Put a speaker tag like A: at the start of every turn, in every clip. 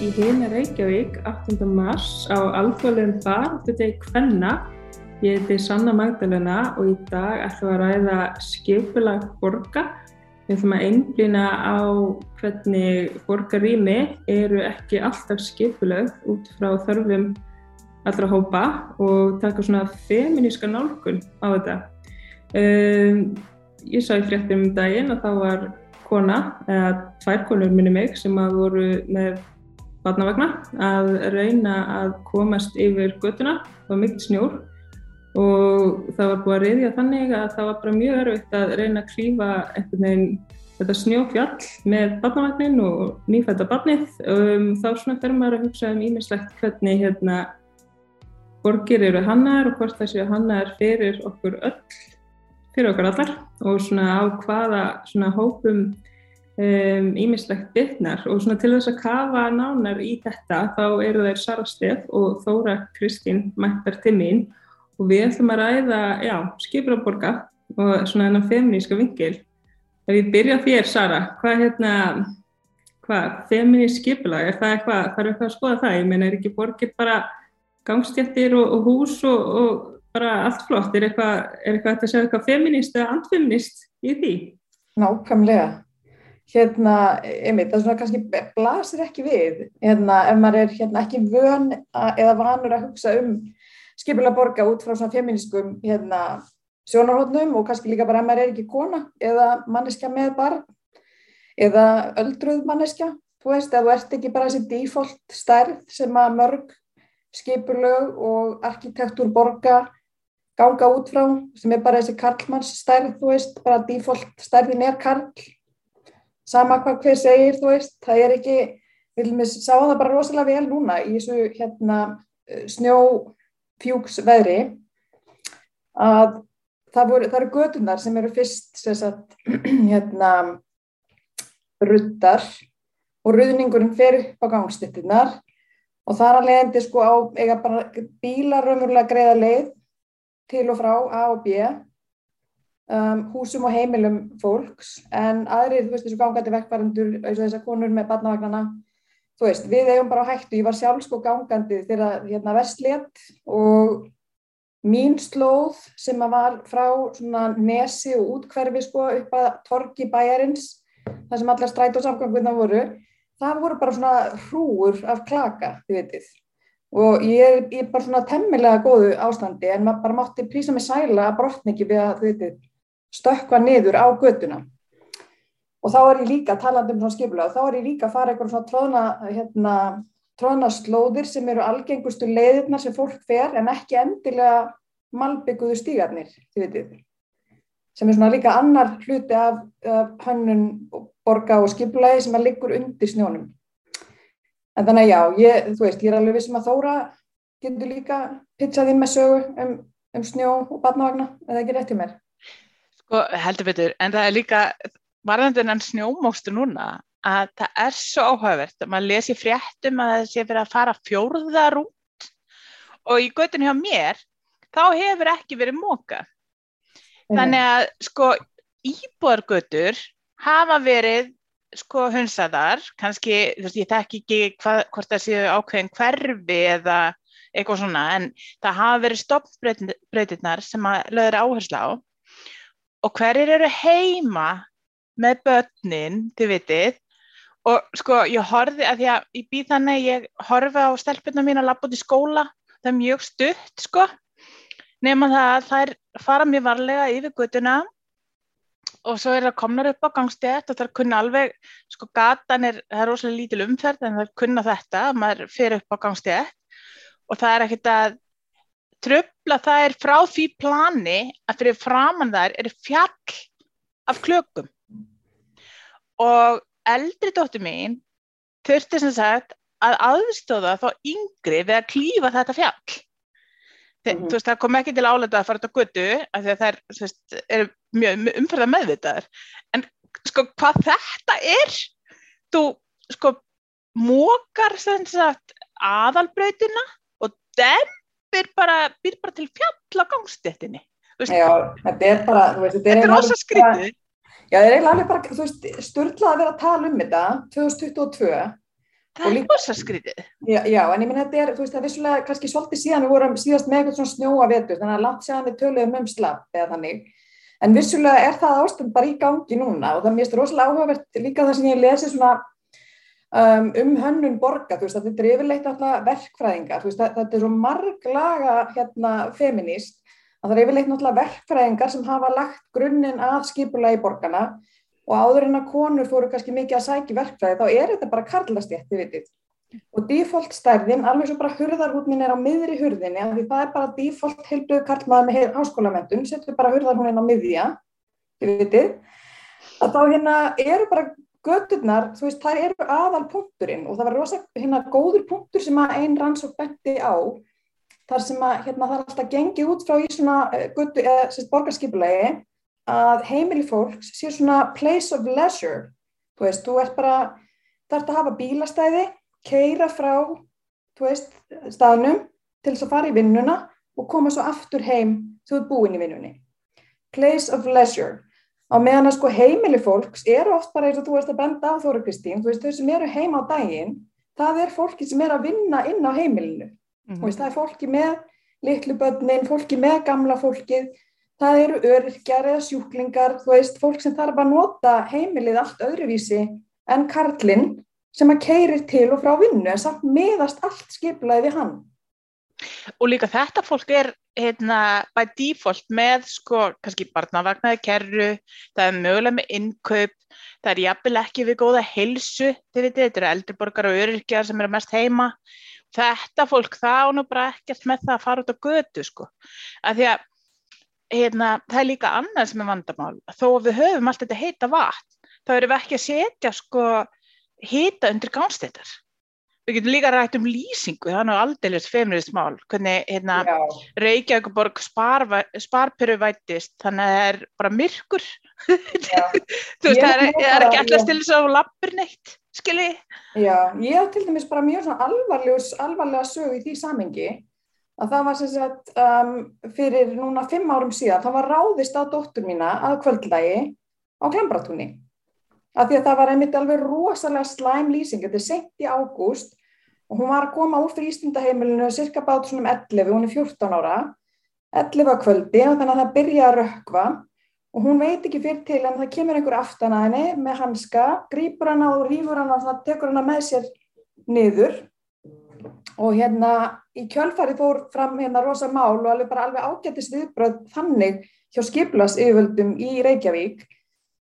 A: Í Hina Reykjavík 8. mars á alþjóðlegum baráttu deg Kvenna. Ég heiti Sanna Magdalena og í dag ætlum að ræða skipulag borga. Við ætlum að einblýna á hvernig borgarými eru ekki alltaf skipulag út frá þörfum allra hópa og taka svona feminíska nálgun á þetta. Um, ég sá í fréttum um daginn að það var kona, eða tvær konur minni mig sem að voru með vatnavagna að reyna að komast yfir göttuna, það var mikil snjór og það var búið að reyðja þannig að það var bara mjög erfitt að reyna að klífa einhvern veginn þetta snjófjall með vatnavagnin og nýfætta barnið. Um, þá svona fer maður að hugsa um ímislegt hvernig hérna borgir eru hannar og hvort þessi hannar fyrir okkur öll fyrir okkar allar og svona á hvaða svona hópum ímislegt um, bitnar og svona til þess að kafa nánar í þetta þá eru þeir Sara Steff og Þóra Kristín mættar til mín og við ætlum að ræða, já, skipraborga og svona þennan feminíska vingil. Ef ég byrja þér Sara, hvað hérna, hvað, feminísk skipulag, er það eitthvað, er eitthvað að skoða það? Ég meina, er ekki borgir bara gangstjættir og, og hús og, og bara allt flott, er eitthvað, er eitthvað að segja eitthvað feminist eða antfeminist í því?
B: Nákvæmlega. Hérna, einmitt, það svona kannski blasir ekki við, hérna, ef maður er hérna ekki vön að, eða vanur að hugsa um skipilega borga út frá svona feminískum hérna sjónarhóttnum og kannski líka bara ef maður er ekki kona eða manneskja með barn eða öldruð manneskja, þú veist, ef þú ert ekki bara þessi default stærð sem að mörg skipulög og arkitektúr borga ganga út frá sem er bara þessi karlmanns stærð, þú veist, bara default stærðin er karl, sama hvað hver segir, þú veist, það er ekki, við viljum við sá það bara rosalega vel núna í þessu hérna snjófjúksveðri að það, voru, það eru gödunar sem eru fyrst sagt, hérna ruddar og ruðningurinn upp á gangstittinnar og þar að leiðandi sko á eiga bara bílar raunverulega greiða leið til og frá A og B um, húsum og heimilum fólks en aðrið, þú veist, þessu gangandi vekkvarandur eins og þessar konur með barnavagnana þú veist, við eigum bara hættu, ég var sjálf sko gangandi þegar hérna verslétt og mín slóð sem var frá svona nesi og útkverfi sko upp að torki bæjarins þar sem allar stræt og samganguna voru það voru bara svona hrúur af klaka, þið veitir og ég er, bara svona temmilega góðu ástandi en maður bara mátti prísa mig sæla að brotna ekki við að veitir, stökka niður á göduna og þá er ég líka talandi um svona skipulega þá er ég líka að fara eitthvað svona tróðna hérna, tróðna slóðir sem eru algengustu leiðirnar sem fólk fer en ekki endilega malbygguðu stígarnir, þið veitir sem er svona líka annar hluti af, af hönnun borga og skipulagi sem að liggur undir snjónum. En þannig að já, ég, þú veist, ég er alveg vissum að Þóra getur líka pitchað inn með sögu um, um snjó og barnavagna, eða ekki rétt í mér.
C: Sko, heldur betur, en það er líka varðandur en snjómókstu núna að það er svo áhugavert að maður lesi fréttum að það sé fyrir að fara fjórðar út og í göttinu hjá mér þá hefur ekki verið móka. Þannig að sko íbúargötur hafa verið sko hunsaðar, kannski, ég þekk ekki hva, hvort það séu ákveðin hverfi eða eitthvað svona, en það hafa verið stoppbreytirnar sem að löður áherslu á og hverjir eru heima með börnin, þið vitið, og sko, ég horfi, að því að ég býð þannig, ég horfi á stelpunna mín að lappa út í skóla, það er mjög stutt, sko, nema það að er fara mjög varlega yfir guttuna og svo er það komnar upp á gangstætt og það er kunna alveg, sko gatan er, það er rosalega lítil umferð en það er kunna þetta, maður fyrir upp á gangstætt og það er ekkert að tröfla það er frá því plani að fyrir framann þær er fjall af klökum. Og eldri dóttur mín þurfti sem sagt að aðstóða þá yngri við að klífa þetta fjall. Þe, mm -hmm. veist, það kom ekki til álega að fara þetta guttu af því að það er, er mjög umferða meðvitaður en sko hvað þetta er? Þú sko mókar aðalbröytina og den byr bara, bara til fjall á gangstéttinni
B: Já, þetta er bara veist, þetta
C: er rosa skrítið
B: Já, það er eiginlega alveg bara, þú veist, störtlað að vera að tala um þetta 2022
C: Það er rosa skrítið.
B: Já, já, en ég minn þetta er, þú veist, það er vissulega kannski svolítið síðan við vorum síðast með eitthvað svona snjóa vetur, þannig að langt síðan við töluðum um slapp eða þannig. En vissulega er það ástand bara í gangi núna og það mérst rosalega áhugavert líka það sem ég lesi svona um, um hönnun borga, veist, þetta er yfirleitt alltaf verkfræðingar, veist, þetta er svo marglaga hérna feminist að það er yfirleitt náttúrulega verkfræðingar sem hafa lagt grunninn að skipula í borgarna og áður en að konur fóru kannski mikið að sækja verkfræði þá er þetta bara karlastjætti vitið. Og default stærðin, alveg svo bara hurðarhúnin er á miðri hurðinni því það er bara default heilduð karlmaður með háskólamendun, setur bara hurðarhúnin á miðja þið vitið. Að þá hérna eru bara göturnar, þú veist, þær eru aðal punkturinn og það var rosa hérna góður punktur sem að einn rannsók bendi á þar sem að hérna það er alltaf gengið út frá í svona uh, götu, eða uh, borgarskipulegi að heimili fólks sé svona place of leisure. Þú veist, þú ert bara þarf að hafa bílastæði keira frá, þú veist staðnum til þess að fara í vinnuna og koma svo aftur heim þú ert búin í vinnunni. Place of leisure á meðan að sko heimili fólks eru oft bara eins og þú veist að benda á Þóra Kristín þú veist, þau sem eru heima á daginn það er fólki sem er að vinna inn á heimilinu mm -hmm. veist, það er fólki með litlu börnin, fólki með gamla fólkið það eru öryrkjar eða sjúklingar, þú veist, fólk sem þarf að nota heimilið allt öðruvísi en Karlinn sem að keirir til og frá vinnu en samt meðast allt skiplaði við hann.
C: Og líka þetta fólk er hérna by default með sko kannski barnavagnaði kerru, það er mögulega með innkaup, það er jafnvel ekki við góða heilsu, þið veitir, þetta eru eldriborgar og öryrkjar sem eru mest heima. Þetta fólk þá nú bara ekkert með það að fara út á götu sko, af því að hérna, það er líka annað sem er vandamál. Þó að við höfum allt þetta heita vatn þá erum við ekki að setja sko hita undir gánstættar við getum líka rætt um lýsingu þannig að aldeilis feminist mál. Hvernig hérna, Reykjavíkuborg sparperu vætist þannig að það er bara myrkur. Þú veist það er, er ekki allast til þess að lappur neitt skilji?
B: Já, ég hef til dæmis bara mjög alvarlega sög í því samengi að það var sem sagt um, fyrir núna fimm árum síðan, það var ráðist á dóttur mína að kvöldlægi á Klambratúni. Af því að það var einmitt alveg rosalega slæm lýsing, þetta er sent í ágúst og hún var að koma úr frístundaheimilinu cirka bát svona um 11, hún er 14 ára, 11 að kvöldi og þannig að það byrja að rökva og hún veit ekki fyrir til en það kemur einhver aftan að henni með hanska, grýpur hana og rýfur hana og það tekur hana með sér niður. Og hérna í kjölfari fór fram hérna rosa mál og alveg bara alveg ágættis viðbröð þannig hjá skiplas yfirvöldum í Reykjavík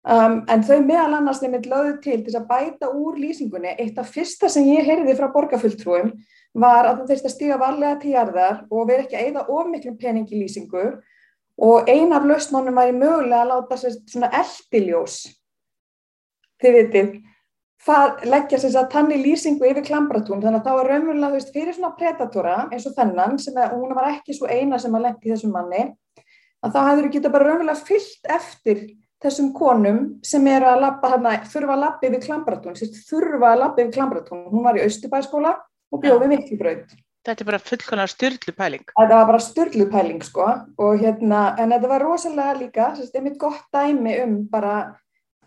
B: um, en þau meðal annars nefnir löðu til til að bæta úr lýsingunni eitt af fyrsta sem ég heyrði frá borgarfulltrúum var að það þeirst að stíga varlega til jarðar og vera ekki að eigða ofmiklum pening í lýsingu. Og ein af lausnónum væri mögulega að láta svona eldiljós þið vitið leggja þess að tanni lýsingu yfir klambratún þannig að þá er raunverulega fyrir svona predatora eins og þennan sem að, hún var ekki svo eina sem að lendi þessum manni að þá hefur þú getið bara raunverulega fyllt eftir þessum konum sem eru að labba þarna, þurfa að labba yfir klambratún þurfa að labba yfir klambratún hún var í Östubæskóla og bjóði mikilbröð
C: Þetta er bara fullkonar styrlu pæling
B: Þetta var bara styrlu pæling sko og hérna, en þetta var rosalega líka, þetta er mitt gott dæmi um bara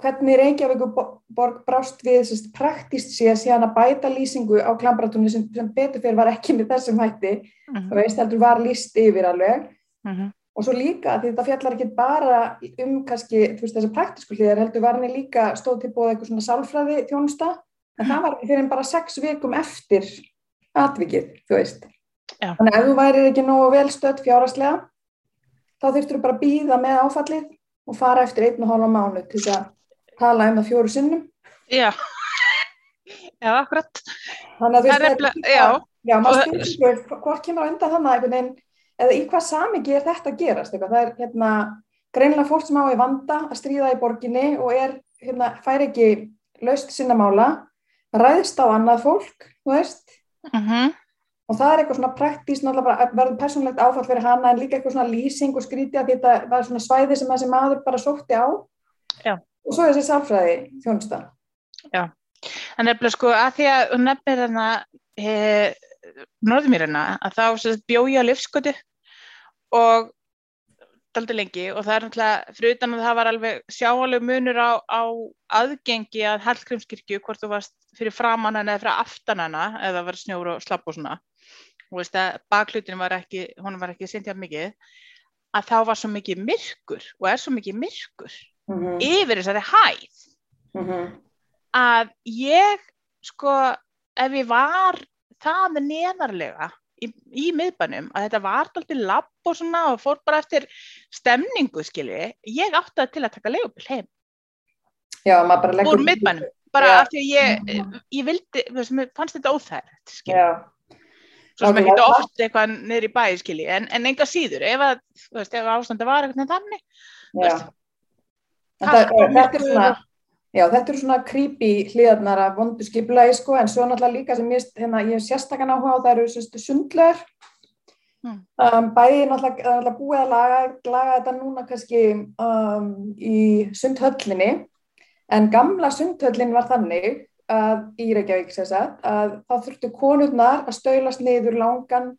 B: hvernig Reykjavíkuborg brást við sérst, praktist sé að sé hann að bæta lýsingu á klambratunni sem, sem betur fyrir var ekki með þessum hætti mhm. -huh. og veist heldur var líst yfir alveg uh mhm. Og svo líka því þetta fjallar ekki bara um kannski veist, þessi praktisku hlýðar heldur var hann líka stóð til bóða eitthvað svona sálfræði þjónusta en það var fyrir bara sex vikum eftir atvikið þú veist Já. þannig að ef þú væri ekki nógu vel stött fjáraslega þá þurftur þú bara að býða með áfallið og fara eftir einn og hálfa mánu til þess að tala um það fjóru sinnum.
C: Já, já, akkurat.
B: Þannig að þú veist, það er, já, já, maður spyrir hvort kemur á undan þannig veginn, eða í hvað samingi er þetta að gerast, eitthvað, það er hérna greinlega fólk sem á í vanda að stríða í borginni og er, hérna, fær ekki laust sinna mála, ræðist á annað fólk, þú veist, uh mhm. -huh. og það er eitthvað svona praktísn, verður persónlegt áfall fyrir hana en líka eitthvað svona lýsing og skríti að þetta var svona svæði sem þessi maður bara sótti á. Já og svo þessi sálfræði þjónusta.
C: Já, en nefnilega sko að því að nefnir þarna e, norðmýrina að þá bjója livskötu og daldi lengi og það er náttúrulega fyrir utan að það var alveg sjáaleg munur á, á aðgengi að Hallgrímskirkju hvort þú varst fyrir framann eða fyrir aftan hana eða var snjór og slapp og svona og veist að baklutin var ekki hún var ekki sintjað mikið að þá var svo mikið myrkur og er svo mikið myrkur
B: mm -hmm.
C: yfir þessari hæð
B: Mm -hmm.
C: að ég sko ef ég var það neðarlega í, í miðbænum að þetta var alltaf lapp og svona og fór bara eftir stemningu skilji, ég átti það til að taka leigubil heim.
B: Já, maður bara leggur
C: úr miðbænum, bara af því að ég, ég vildi, fannst þetta óþægilegt skilji, svo sem ekki
B: það-
C: oft eitthvað niður í bæ skilji, en, en enga síður ef að, veist, ef ástandi var eitthvað þannig,
B: Þetta, er svona, já, þetta eru svona creepy hliðarnar af vondu skipulagi sko, en svo náttúrulega líka sem ég, hérna, ég sérstakann áhuga á það eru sérstu sundlöður.
C: Mm.
B: Um, bæði náttúrulega, náttúrulega búið að laga, laga þetta núna kannski um, í sundhöllinni, en gamla sundhöllin var þannig að í Reykjavík sem sagt, að það þurftu konurnar að stöylast niður langan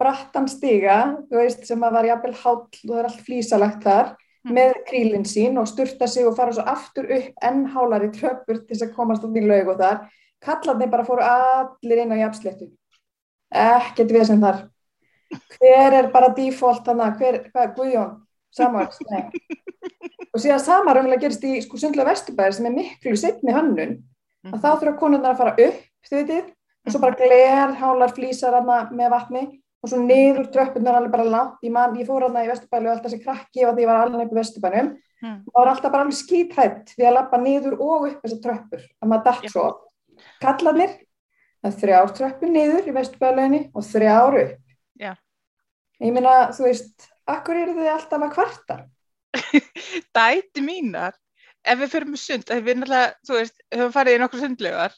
B: brattan stiga, þú veist, sem að var jafnvel háll og það er allt flísalagt þar. Með krílinn sín og sturta sig og fara svo aftur upp enn hálari tröppur til þess að komast út í laug og þar. Kallarnir bara fóru allir inn á jafnsléttu. Ekkert við sem þar. Hver er bara default þannig, hver, hvað, Guðjón, nei. Og síðan sama raunlega gerist í sko sundlega vesturbæðir sem er miklu setni hönnun, að þá þurfa konurnar að fara upp, þið veitir, og svo bara gler, hálar, flýsar með vatni og svo niður tröppunar alveg bara langt. Ég, man, ég fór hana í vesturbæli og alltaf sem krakki og því ég var alveg upp í vesturbænum.
C: Mm.
B: Það var alltaf bara alveg skítrætt við að lappa niður og upp þessar tröppur, að maður dætt svo. Kallarnir, það er þrjár tröppur niður í vesturbæliðinni og þrjár upp.
C: Já.
B: Ég meina, þú veist, akkur eru þið alltaf að kvarta?
C: dæti mínar ef við fyrir með sund, ef við náttúrulega þú veist, höfum farið í nokkur sundlegar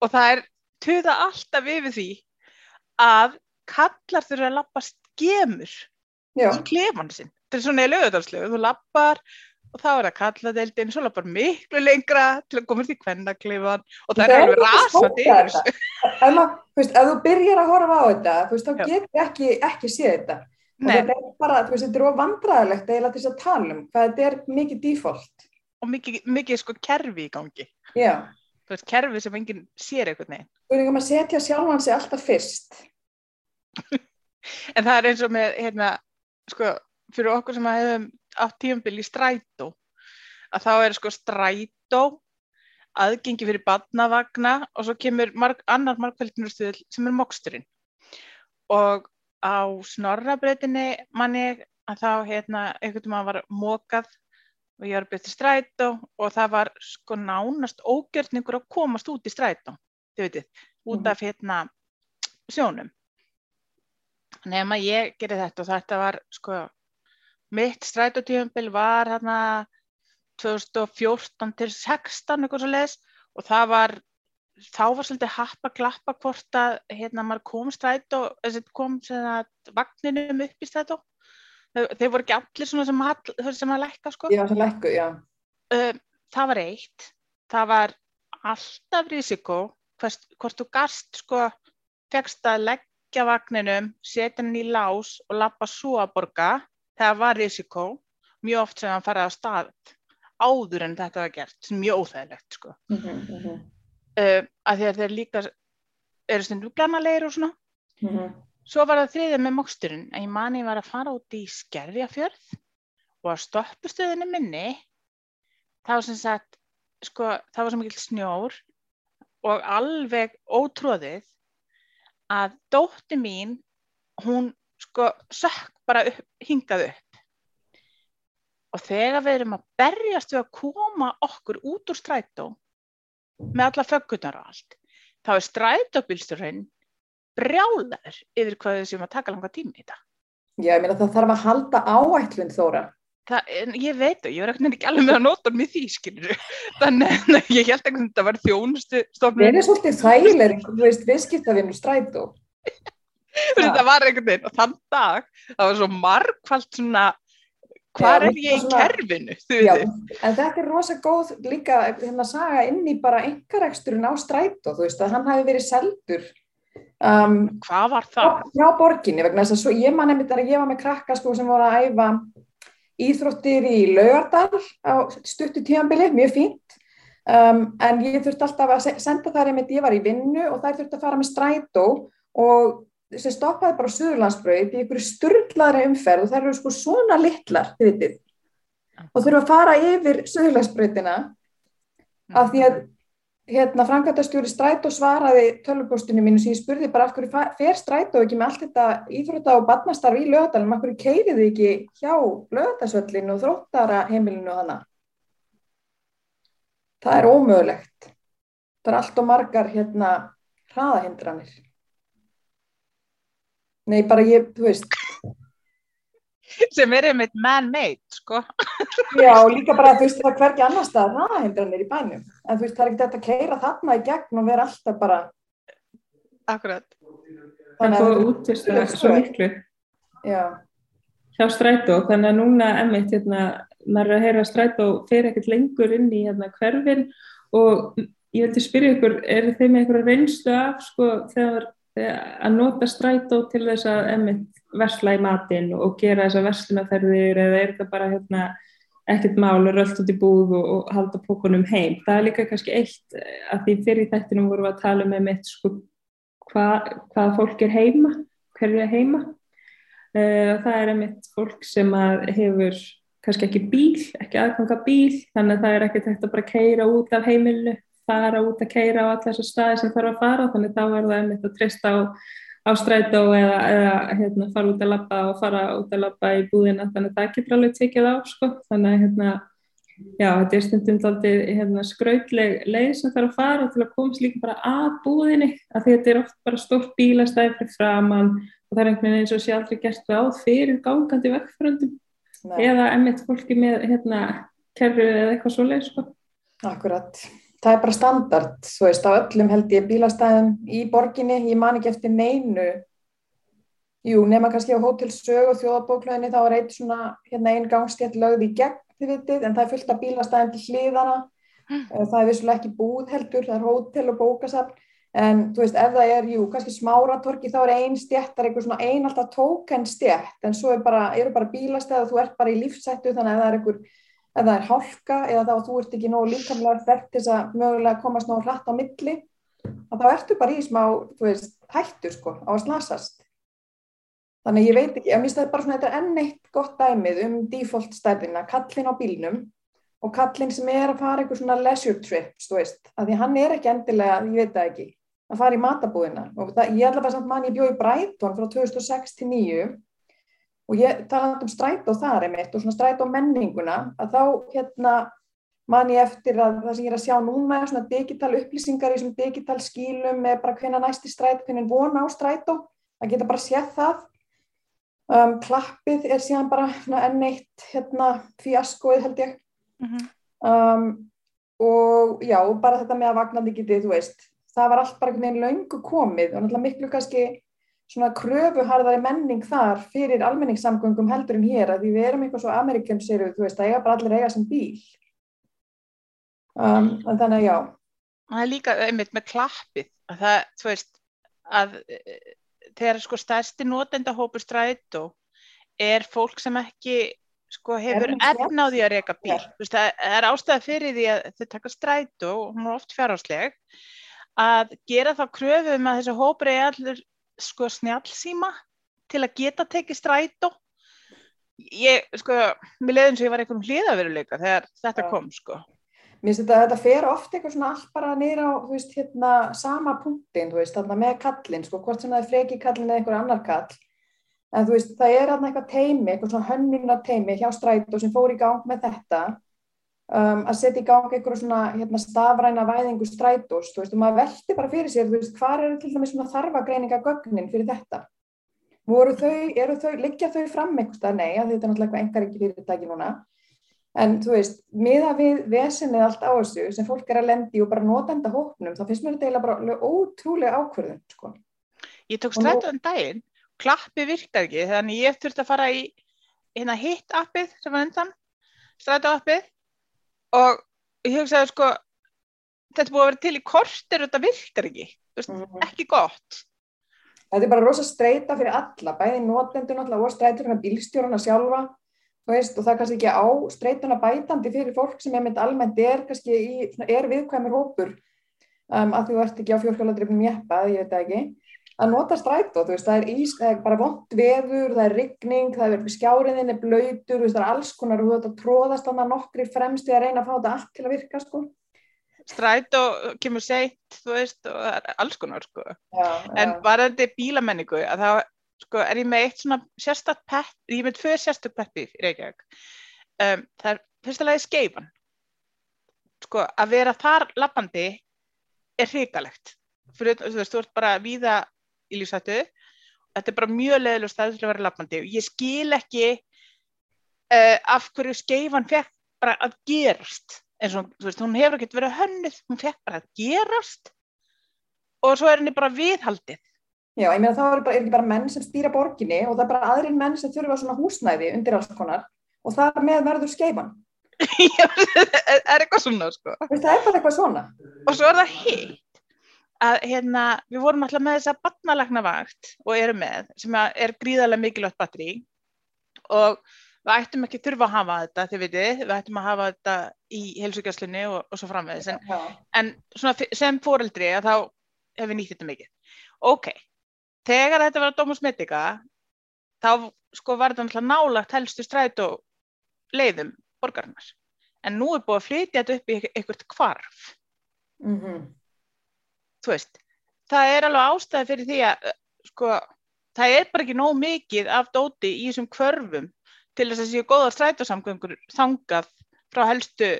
C: og það er tuða alltaf yfir því að kallar þurfa að lappa skemur
B: Já,
C: í klefan sinn. Þetta er svona í lögadalslegu, þú lappar og þá er það kalladeildin, svo lappar miklu lengra til að komast í kvennaklefan og það
B: Það
C: er
B: er
C: alveg
B: ekki
C: rasandi yfir þessu.
B: Ef, maður, þú veist, þú byrjar að horfa á þetta, þú veist, þá getur ekki, ekki séð þetta. Þetta er bara, þú veist, þetta er ofandræðilegt eiginlega til þess að tala um, hvað þetta er mikið default.
C: og mikið, mikið sko kerfi í gangi.
B: Já,
C: þú veist, kerfi sem enginn sér eitthvað neginn
B: spurningum að setja sjálfan sig alltaf fyrst.
C: En það er eins og með, hérna, sko, fyrir okkur sem að hefum átt tíumbil í strætó, að þá er sko strætó, aðgengi fyrir badnavagna og svo kemur marg, annar margfældinarstuðil sem er moksturinn. Og á snorrabreytinni manni að þá, hérna, einhvern veginn var mokað og ég var að byrja til strætó og það var sko nánast ógjörningur að komast út í strætó, þið veitir, út
B: Mhm.
C: af hérna sjónum nema ég gerði þetta og þetta var sko mitt strætótífumbil var hérna 2014 til 16 eitthvað svo leiðis og það var þá var svolítið happa klappa hvort að hérna maður kom strætó kom að vagninum upp í strætó. Þeir, voru ekki allir svona sem, sem að lækka sko.
B: Já, sem lækku, já.
C: um, það var eitt. Það var alltaf risiko hvort, þú gast sko fegst að leggja vagninum setja hann í lás og lappa svo að borga það var risiko mjög oft sem hann farið á stað áður en þetta var gert sem mjög óþægilegt sko
B: Mm -hmm, mm -hmm.
C: uh, að því að þeir líka eru stundum glanalegir og svona
B: mhm.
C: Svo var það þriðið með moksturinn að ég mani var að fara út í Skerjafjörð og að stoppustöðinu minni þá sem sagt, sko, það var svo mikill snjór og alveg ótróðið að dótti mín, hún sko sökk bara upp, hingað upp. Og þegar við erum að berjast við að koma okkur út úr strætó með alla föggunar og allt, þá er strætóbílsturinn brjálaður yfir hvað við séum að taka langa tíma í þetta.
B: Já, ég meina það þarf að halda áætlun þóra.
C: Það, ég veit það, ég var ekkert ekki alveg með að nota með því, skilur Þannig að ég held ekki að þetta var þjónustu
B: Það
C: stofnun.
B: er svolítið þægileg, þú veist, viðskiptavinnu strætó.
C: Þetta var einhvern veginn og þann dag, það var svo margfald svona, hvar
B: Já,
C: er ég í
B: svona-
C: kerfinu, þú
B: Já,
C: veit?
B: en þetta er rosa góð líka hérna saga inn í bara engareksturinn á strætó, þú veist, að hann hafi verið seldur um,
C: Hvað var það?
B: frá borginni vegna þess að svo, ég man einmitt að ég var með krakka sko sem voru að æfa íþróttir í Laugardal á stuttu tímanbili, mjög fínt. Um, en ég þurfti alltaf að senda þær einmitt, ég var í vinnu og þær þurfti að fara með strætó og sem stoppaði bara Suðurlandsbröð í ykkur sturdlaðri umferð og þær eru sko svona litlar, þið vitið, og þurfa að fara yfir Suðurlandsbröðina af því að hérna frangatastjóri strætó svaraði tölvupostinu mínu sem ég spurði bara af hverju fer strætó ekki með allt þetta íþrótta og badnastarf í lögadalum, af hverju keiriði ekki hjá lögadalsvöllinu og þróttara heimilinu og þannig. Það er ómögulegt. Það er allt og margar hérna hraðahindranir. Nei, bara ég, þú veist,
C: sem er einmitt man-made sko.
B: Já, líka bara þú veist það hverki annar stað hraðahindranir í bænum. En þú veist það er ekki þetta að keira þarna í gegn og vera alltaf bara
C: Akkurat.
A: Það er út til það svo miklu.
B: Já.
A: Hjá strætó, þannig að núna emitt, hérna, maður er að heyra strætó fyrir ekkert lengur inn í hérna, hverfin. Og ég vilti spyrja ykkur, er þeim eitthvað reynslu af sko þegar að nota strætó til þess að emitt versla í matinn og gera þessa verslunarferðir eða er þetta bara hérna, ekkert mál og rölt út í búð og, og halda pókunum heim. Það er líka kannski eitt að því fyrir þættinum vorum við að tala með mitt sko hvað hva fólk er heima, hverju er heima. Uh, það er einmitt fólk sem hefur kannski ekki bíl, ekki aðkvanga bíl, þannig að það er ekkert hægt að bara keira út af heimilu, fara út að keira á alla þessar staði sem þarf að fara, þannig þá er það einmitt að treysta á á strætó eða, eða hérna, fara út að lappa og fara út að lappa í búðina þannig að það getur alveg tekið á sko. þannig að hérna, já, þetta er stundum aldrei hérna, skrautleg leið sem þarf að fara til að komast líka bara að búðinni að þetta er oft bara stórt bílastæði fyrir framann og það er einhvern veginn eins og sé aldrei gert á fyrir gangandi vekkfröndum eða emitt fólki með hérna, kerru eða eitthvað svo leið sko.
B: Akkurat það er bara standard, þú veist, á öllum held ég bílastæðum í borginni, ég man ekki eftir neinu, jú, nema kannski á hótelsög og þjóðabóklöðinni þá er eitt svona, hérna einn gangstjætt lögð í gegn, þið vitið, en það er fullt af bílastæðum til hliðana, mm. það er vissulega ekki búð heldur, það er hótel og bókasafn, en þú veist, ef það er, jú, kannski smáratorki þá er einn stjætt, það er eitthvað svona einn alltaf tókenn stjætt, en svo er bara, eru bara bílastæð og þú ert bara í lífsættu, þannig að það er eitthvað ef það er hálka eða þá þú ert ekki nógu líkamlega þekkt til þess að mögulega komast nógu hratt á milli þá ertu bara í smá veist, hættur sko á að slasast. Þannig ég veit ekki, ég minnst það bara svona þetta er enn eitt gott dæmið um default stærðina, kallin á bílnum og kallin sem er að fara eitthvað svona leisure trips, þú veist, að því hann er ekki endilega, ég veit það ekki, að fara í matabúðina og það, ég allavega samt mann ég bjóði Bræton frá 2006 til 2009 og ég talaði um strætó þar einmitt og svona strætó menninguna að þá hérna man ég eftir að það sem ég er að sjá núna er svona digital upplýsingar í svona digital skílum með bara hvena næsti strætó, hvena vona á strætó. Að geta bara séð það. Um, klappið er síðan bara svona enneitt hérna fjaskoið held ég. Mm -hmm. um, og já, bara þetta með að vagnandi getið, þú veist það var allt bara einhvern veginn laungu komið og náttúrulega miklu kannski svona kröfuharðari menning þar fyrir almenningssamgöngum heldur en hér að því við erum eitthvað svo Amerikans eru, þú veist, það eiga bara allir eiga sem bíl. Um, en þannig að já.
C: Það er líka einmitt með klappið að það, þú veist að þegar sko stærsti notendahópur strætó er fólk sem ekki sko hefur efnáði að reyka bíl. Yeah. veist, það er ástæða fyrir því að þau taka strætó og hún er oft fjárhásleg að gera þá kröfum að þessi hópur er allir sko snjálfsíma til að geta tekið strætó. Ég, sko, mér leiði eins og ég var einhvern hliðaveruleika þegar þetta ja. kom, sko.
B: Mér finnst þetta að þetta fer ofta eitthvað svona allt bara nýra á, þú veist, hérna sama punktin, þú veist, þarna með kallin sko, hvort sem það er freki kallin eða einhver annar kall. En þú veist, það er þarna eitthvað teimi, eitthvað svona hönnuna teimi hjá strætó sem fór í gang með þetta um, að setja í gang eitthvað svona hérna, stafræna væðingu strætós þú veist og maður veldi bara fyrir sér þú veist hvað eru til dæmis svona þarfagreininga gögnin fyrir þetta? Voru þau, eru þau, liggja þau fram eitthvað, nei, þetta er náttúrulega engar ekki fyrirtæki núna. En þú veist, miða við vesenið allt á þessu sem fólk er að lendi og bara notenda hóknum, þá finnst mér þetta eiginlega bara ótrúlega ákvörðun sko.
C: Ég tók strætóðan um daginn, klappi virkar ekki þannig ég þurfti að fara í hérna hitt appið sem var undan strætóappið og ég hugsaði sko þetta búið að vera til í kortir þetta vilkar ekki, veist, mm -hmm. ekki gott.
B: Þetta er bara rosa streyta fyrir alla, bæði nótendur náttúrulega og streytur með bílstjórna sjálfa veist, og það er kannski ekki á streytuna bætandi fyrir fólk sem einmitt almennt er kannski í, er viðkvæmur hópur um, að þú ert ekki á fjórkjáladrifnum jeppa, ég veit það ekki að nota strætó, þú veist, það er, ís, það er bara vond veður, það er rigning, það er skjáriðin er blöytur, það er alls konar og þú veit að tróðast þannig að nokkri fremst í að reyna að fá þetta allt til að virka, sko.
C: Strætó kemur seitt, þú veist, og það er alls konar, sko.
B: Já,
C: En
B: já.
C: varandi bílamenningu, að þá, sko, er ég með eitt svona sérstakt pett, ég er með tvö sérstakt petti í Reykjavík. Um, það er fyrsta lagi skeifan. Sko, að vera þar lappandi er hrikalegt. Fyrir, þú veist, þú ert bara víða í lífsættu. Þetta er bara mjög leðilega stæður til að vera lappandi. Ég skil ekki uh, af hverju skeifan fekk bara að gerast. En svo, þú veist, hún hefur ekkert verið hönnuð, hún fekk bara að gerast og svo er henni bara viðhaldið.
B: Já, ég meina þá er, bara, er ekki bara menn sem stýra borginni og það er bara aðrir menn sem þurfa svona húsnæði undir alls konar og þar með verður skeifan.
C: Já, er er eitthvað svona sko.
B: Það er bara eitthvað svona.
C: og svo er það hitt að hérna, við vorum alltaf með þessa barnalæknavakt og erum með sem er gríðarlega mikilvægt batteri og við ættum ekki þurfa að hafa þetta þið vitið, við ættum að hafa þetta í heilsugjastlunni og, og svo framvegis. En, en sem fóreldri þá hef við nýtt þetta mikið. Ok, þegar þetta var að Domus Medica þá sko var þetta náttúrulega nálagt helstu strætó leiðum borgarinnar. En nú er búið að flytja þetta upp í einhvert hvarf.
B: Mm
C: þú veist, það er alveg ástæði fyrir því að sko, það er bara ekki nóg mikið af dóti í þessum kvörfum til þess að séu góða strætósamgöngur þangað frá helstu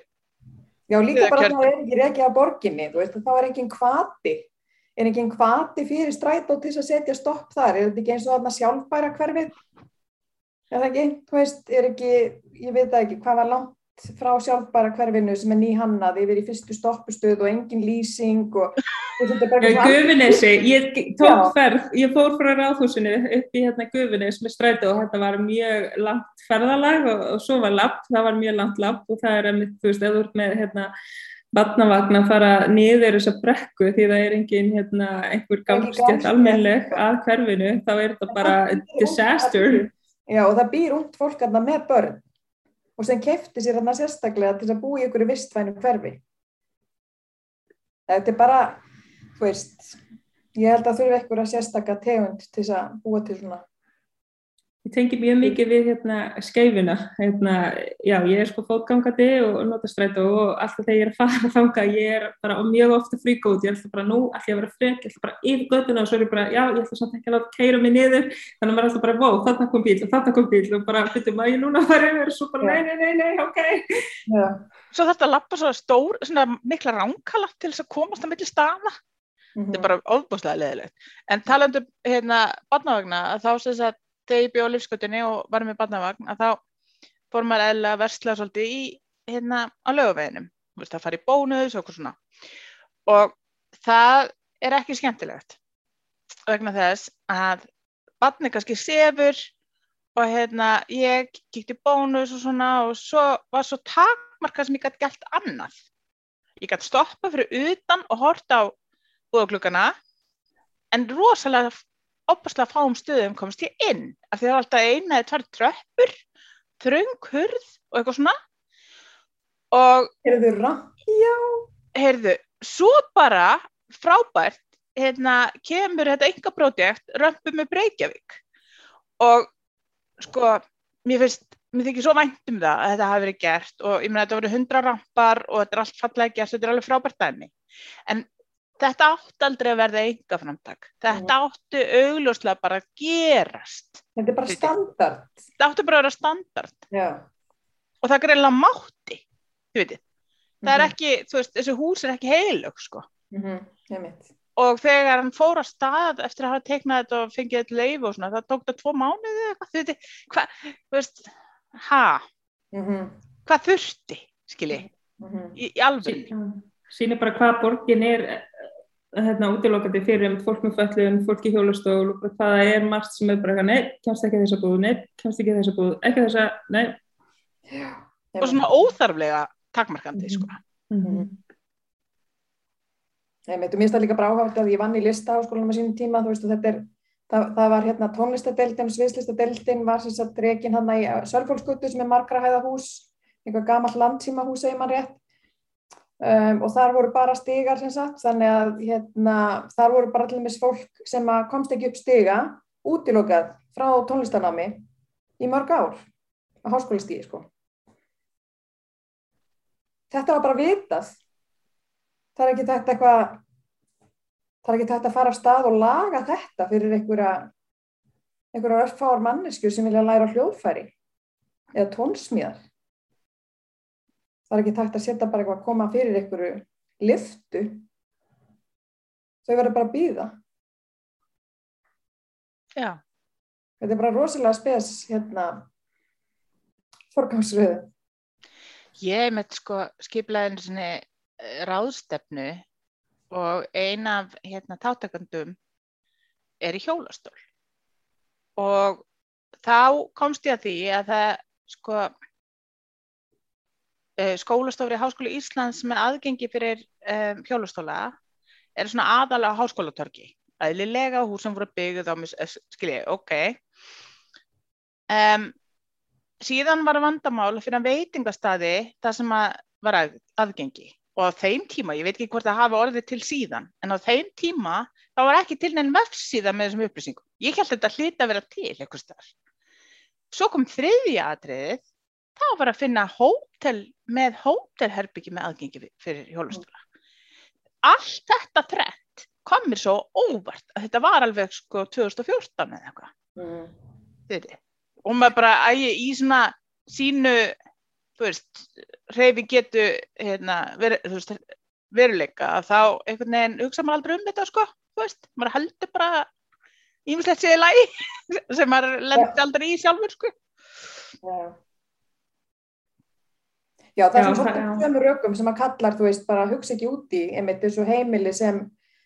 B: Já, líka bara
C: Kjörn-
B: það er ekki rekið á borginni, þú veist, þá er ekki hvati, er ekki hvati fyrir strætó til þess að setja stopp þar, er þetta ekki eins og þarna sjálfbæra hverfið? Er það ekki, þú veist, er ekki, ég veit það ekki, hvað var langt frá sjálfbæra hverfinu sem er nýhannað yfir í fyrstu stoppustuð og engin lýsing og
A: í Gufunesi, ég tók ferð, ég fór frá ráðhúsinu upp í hérna Gufunes með strætó og þetta var mjög langt ferðalag og, og svo var lapp, það var mjög langt lapp og það er einmitt, þú veist, þú ert með hérna vatnavagn að fara niður þessa brekku því það er engin hérna einhver
B: er
A: gangstjætt almennleg að hverfinu, þá er þetta bara disaster.
B: Já, og það býr ungt fólk þarna með börn og sem kefti sér þarna sérstaklega til að búa í ykkur vistvænu hverfi. Þú veist, ég held að þurfi ykkur að sérstakka tegund til þess að búa til svona.
A: Ég tengi mjög mikið við hérna skeifuna, hérna, já ég er sko fótgangandi og nota strætó og alltaf þegar ég er að fara þangað, ég er bara mjög ofta frík út, ég ætla bara nú, ætla ég að vera frek, ég ætla bara yfir göttuna og svo er ég bara, já ég ætla samt ekki að láta keira mig niður, þannig að maður er alltaf bara, vó, þarna kom bíl og þarna kom bíl og bara, fyrir maður ég núna fara yfir? Og svo bara, nei, nei, nei, nei, ok.
B: Já,
C: svo þetta lappa svo stór, svona mikla ránkala til þess að komast að milli staða
B: mhm.
C: þetta er bara ofbúslega leðilegt en talandu hérna barnavagna að þá sem þess að þegar ég bjóð á lífskötunni og var með barnavagn að þá fór maður eðla að versla svolítið í hérna á lögaveginum þú veist að fara í bónus og okkur svona. Og það er ekki skemmtilegt vegna þess að barni kannski sefur og hérna ég kíkti í bónus og svona og svo var svo takmarka sem ég gæti gælt annað. Ég gæti stoppa fyrir utan og horta á búðagluggana en rosalega opaslega fáum stöðum komst ég inn af því það var alltaf eina eða tvær tröppur þröng hurð og eitthvað svona og
B: Eru þau rann? Já.
C: heyrðu, svo bara frábært hérna, kemur þetta enga projekt römpu með Breykjavík og sko, mér finnst mér þykir svo vænt um það að þetta hafi verið gert og ég meina þetta voru hundra rampar og þetta er allt fallega gert, þetta er alveg frábært dæmi en þetta átti aldrei að verða enga framtak þetta átti augljóslega bara að gerast.
B: Þetta er bara standard.
C: þetta átti bara að vera standard.
B: Já.
C: og það greinlega mátti þið veitir, það er
B: Mhm.
C: ekki þú veist, þessi hús er ekki heilög sko.
B: Mhm, Ég mitt.
C: og þegar hann fór á stað eftir að hafa teiknað þetta og fengið þetta leif og svona, það tók þetta tvo mánuði eða eitthvað, þú veit, hvað, þú veist, ha,
B: Mhm,
C: hvað þurfti, skilji,
B: mhm.
C: í, í alveg,
A: Sýnir bara hvað borgin er hérna útilokandi fyrir um fólk með föllun, fólk í hjólastól og það er margt sem er bara, eitthvað, nei, kemst ekki að þessa búð, nei, kemst ekki að þessa búð, ekki að þessa, nei.
B: Já.
C: og svona óþarflega takmarkandi,
A: Mhm.
C: sko.
A: Mm
B: mitt, og mér finnst það líka bara áhægt að ég vann í lista á skólanum á sínum tíma, þú veist, og þetta er, Það, það var hérna tónlistadeildin sviðslistadeildin var sem sagt rekin hann í Sölfólksgötu sem er margra hæða hús, einhver gammal landsímahús segir mann rétt um, og þar voru bara stigar sem sagt, þannig að hérna, þar voru bara allir mis fólk sem komst ekki upp stiga, útilokað frá tónlistanámi í mörg ár á háskólastíði sko. Þetta var bara vitað. Það er ekki þetta eitthvað það er ekki þetta að fara af stað og laga þetta fyrir einhverja einhverja örfáar mannesku sem vilja læra hljóðfæri eða tónsmíðar það er ekki takt að setja bara eitthvað að koma fyrir einhverju liftu þau verður bara að býða
C: Já.
B: þetta er bara rosalega spes hérna forgangsröðu
C: Ég með sko skiplaðinu svona ráðstefnu og ein af hérna, tátakandum er í hjólastól. Og þá komst ég að því að það sko eh, skólastofri Háskóli Íslands með aðgengi fyrir um, hjólastóla er svona aðalega háskólatorki aðlilega hús sem voru byggðuð á eh, skilji, ok um, síðan var vandamál fyrir veitingastadi það sem að var að, aðgengi og á þeim tíma, ég veit ekki hvort það hafi orðið til síðan, en á þeim tíma þá var ekki til neinn vefsíða með þessum upplýsingum. Ég held þetta hlita að vera til eitthvað starf. Svo kom þriðja atriðið, þá var að finna hótel með hótelherbyggi með aðgengi fyrir hjólastóla. Allt þetta þrett kom mér svo óvart að þetta var alveg sko 2014 eða eitthvað. Mm. Og maður bara ægi í svona sínu þú veist, reyfi getu hérna, ver, veist, veruleika að þá einhvern veginn hugsa maður aldrei um þetta sko, þú veist, maður heldur bara ímislegt séði lægi sem maður lendur aldrei í sjálfur sko.
B: Já. Já, það er svona svona rökum sem maður kallar, þú veist, bara hugsa ekki úti einmitt þessu heimili sem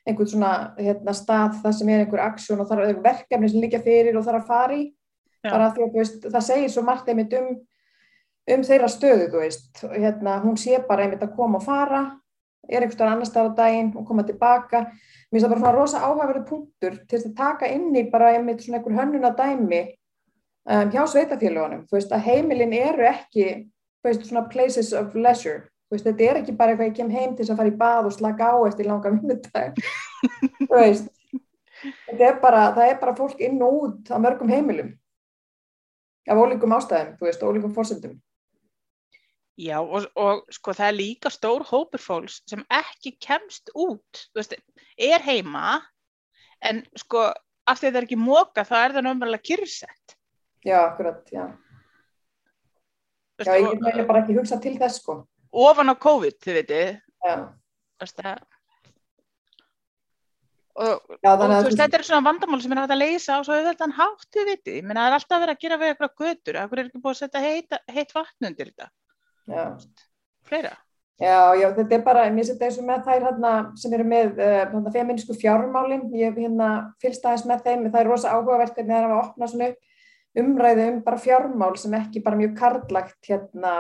B: einhvern svona hérna, stað það sem er einhver aksjón og það er verkefni sem líka fyrir og það er að fari, Já. bara því að veist, það segir svo margt einmitt um um þeirra stöðu, þú veist, hérna, hún sé bara einmitt að koma og fara, er einhverstað annar stað á daginn og koma tilbaka. Mér finnst það bara svona rosa áhæfari punktur til að taka inn í bara einmitt svona einhver hönnuna dæmi um, hjá sveitafélagunum. Þú veist að heimilin eru ekki, veist, svona places of leisure. Þú veist, þetta er ekki bara eitthvað ég kem heim til að fara í bað og slaka á eftir langa vinnudag. þú þetta er bara, það er bara fólk inn og út á mörgum heimilum. Af ólíkum ástæðum, þú veist, ólíkum fórsendum.
C: Já og, og sko það er líka stór hópur fólks sem ekki kemst út, veist, er heima en sko af því það er ekki móka þá er það náttúrulega kyrrsett.
B: Já, akkurat, já. Já, ég vil bara ekki hugsa til þess sko.
C: Ofan á COVID, þið veitir.
B: Já.
C: Veist það. Og, já, og þú veist, þetta er svona vandamál sem er hægt að leysa og svo er þetta hátt, þið veitir. Ég menna það er alltaf verið að gera við eitthvað götur, það er ekki búið að setja heit, heitt vatn undir þetta.
B: Já.
C: Fleira?
B: Já, já, þetta er bara, mér setja eins og með þær hérna, sem eru með uh, feminísku fjármálinn, ég hef hérna fylgst aðeins með þeim, það er rosa áhugavert hvernig það er að opna svona umræðu um bara fjármál sem ekki bara mjög karlagt hérna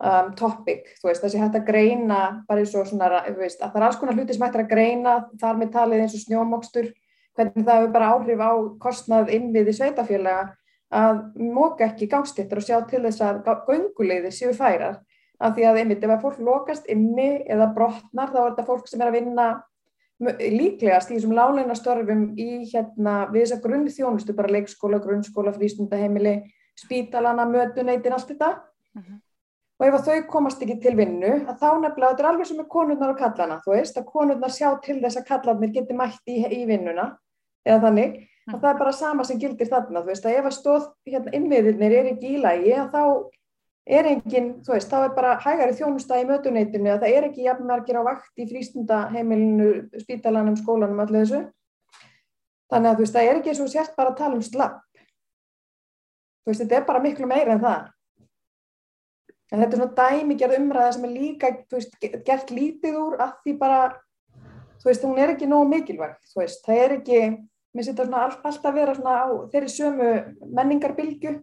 B: um, topic, þú veist, þessi hægt að greina bara eins og svona, þú veist, að það er alls konar hluti sem hægt að greina, þar með talið eins og snjómokstur, hvernig það hefur bara áhrif á kostnað innviði sveitafélaga að móka ekki gangstittur og sjá til þess að göngulegðir séu færar. Af því að einmitt ef að fólk lokast inni eða brotnar þá er þetta fólk sem er að vinna líklegast í þessum láleina störfum í hérna við þess að grunn þjónustu bara leikskóla, grunnskóla, frístundaheimili spítalana, mötuneytin, allt þetta uh mhm. -huh. og ef að þau komast ekki til vinnu að þá nefnilega, þetta er alveg sem með konurnar og kallana, þú veist, að konurnar sjá til þess að kallarnir geti mætt í, í vinnuna eða þannig og það er bara sama sem gildir þarna, þú veist, að ef að stóð hérna, innviðirnir er ekki í lagi, þá er engin, þú veist, þá er bara hægari þjónusta í mötuneytinu, að það er ekki jafnmargir á vakt í frístundaheimilinu, spítalanum, skólanum, allir þessu. Þannig að þú veist, það er ekki eins og sért bara að tala um slapp. Þú veist, þetta er bara miklu meira en það. En þetta er svona dæmigerð umræða sem er líka, þú veist, gert lítið úr að því bara, þú veist, hún er ekki nógu mikilvægt, þú veist, það er ekki mér setja svona all, alltaf vera svona á þeirri sömu menningarbilgu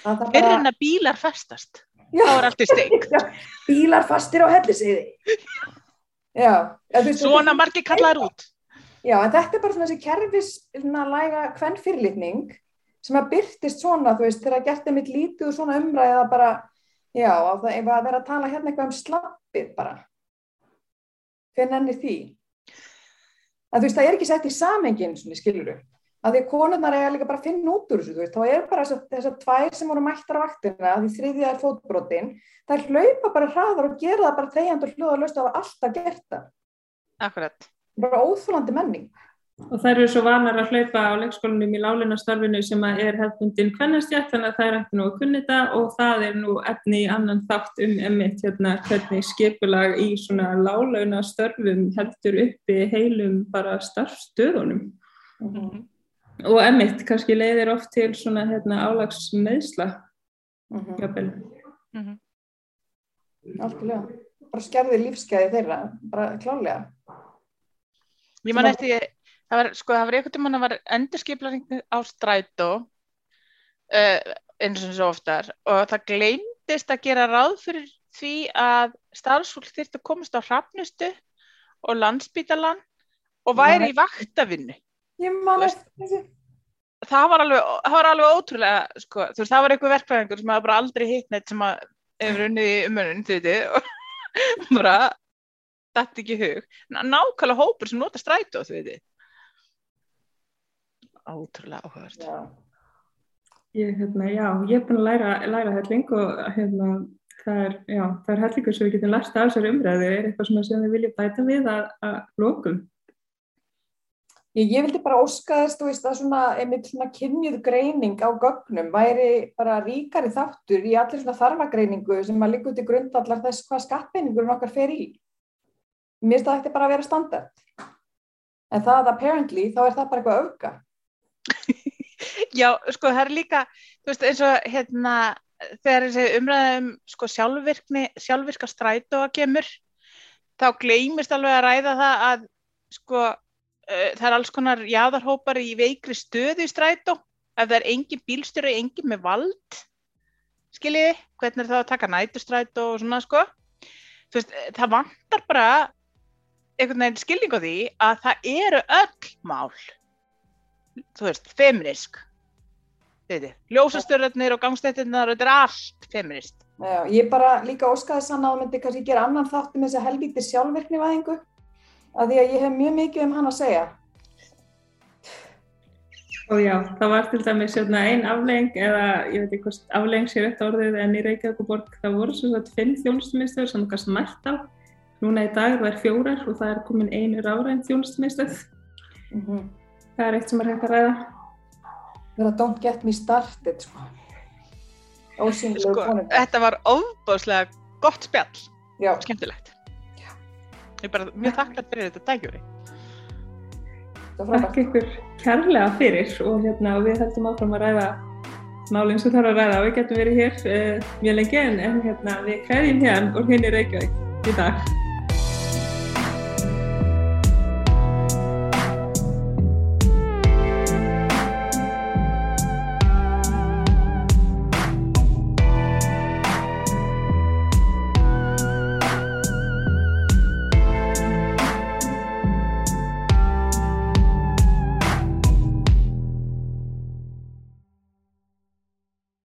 C: Fyrir en að bílar festast já, þá er allt í steik
B: Bílar fastir á helliseiði Já
C: Svona margir kallaður út
B: Já, en þetta er bara svona þessi kerfislæga hvern fyrirlitning sem að byrtist svona, þú veist, þegar gert er mitt lítið og svona umræða bara, já, að það er að tala hérna eitthvað um slappið bara. Hvernig ennir því? Að þú veist, það er ekki sett í samengin, svona, skiluru. Að því konurnar eiga líka bara að finna út úr þessu, þú veist, þá er bara þess að tvær sem voru mættar á vaktina, því þriðja er fótbrotin, það hlaupa bara hraðar og gera það bara þegjandi og hljóða að lösta að alltaf gert það.
C: Akkurat.
B: Bara óþúlandi menning.
A: Og þær eru svo vanar að hlaupa á leikskólanum í lálunastarfinu sem er hefðbundin kvennastjætt þannig að það er eftir nú að kunni það og það er nú efni í annan þátt um emitt hérna hvernig skipulag í svona lálunastörfum heldur uppi heilum bara starfstöðunum. Mm -hmm. Og emitt kannski leiðir oft til svona hérna álagsmeðsla. Mm -hmm.
B: mm -hmm. Algjörlega. Bara skerði lífskeiði þeirra, bara klálega.
C: Ég man eftir það var, sko, það var einhvern tíma það var endurskiplaring á strætó uh, eins og svo oftar og það gleymdist að gera ráð fyrir því að starfsfólk þurfti að komast á hrafnustu og landsbítalan og væri í vaktavinnu það var alveg það var alveg ótrúlega sko, veist, það var einhver verkfæðingur sem hafa bara aldrei hitt neitt sem hefur unnið í umönun og bara þetta ekki hug. Nákvæmlega hópur sem nota strætó þú veitir ótrúlega áhugavert.
A: Ég, hérna, já, ég er búin að læra, læra helling og hérna, það er, já, það er hellingur sem við getum lært af þessari umræðu. Er eitthvað sem við viljum bæta við að, að lókum
B: ég, ég vildi bara óska þess veist, að svona, einmitt svona kynjuð greining á gögnum væri bara ríkari þáttur í allir svona þarfagreiningu sem að líka út í grundallar þess hvað skattbeiningur okkar fer í. Mér finnst það ekki bara að vera standard. En það apparently þá er það bara eitthvað auka.
C: Já, sko það er líka, þú veist eins og hérna þegar þessi umræðum sko sjálfvirkni, sjálfvirka strætó að kemur, þá gleymist alveg að ræða það að sko það er alls konar jáðarhópar í veikri stöðu í strætó, ef það er engin bílstjóri, engin með vald, skiljiði, hvernig er það að taka nætustrætó og svona sko, veist, það vantar bara einhvern veginn skilning á því að það eru öll mál. Þú veist, feministk ljósastörðarnir og gangstættirnar þetta er allt feminist
B: Já, ég bara líka óskaði sann að það myndi kannski gera annan þátt um þessa helvíti sjálfvirkni væðingu af því að ég hef mjög mikið um hann að segja.
A: Og já, það var til dæmis hérna, einn afleng eða ég veit ekki hvort afleng sér eftir orðið en í Reykjavík og Borg það voru svo að fimm þjónustumístöður sem það kannski mætt á núna í dag var fjórar og það er komin einu ráðræn þjónustumístöð mm -hmm það er eitt sem er hægt að ræða.
B: Það er don't get me started sko.
C: sko þetta var ofbáslega gott spjall. Já. skemmtilegt. Ég er bara mjög þakklátt fyrir þetta dagjúri
A: Takk ykkur kærlega fyrir og hérna við heldum áfram að ræða málinn sem þarf að ræða og við getum verið hér uh, mjög lengi en hérna við kræðum hérna úr henni Reykjavík í dag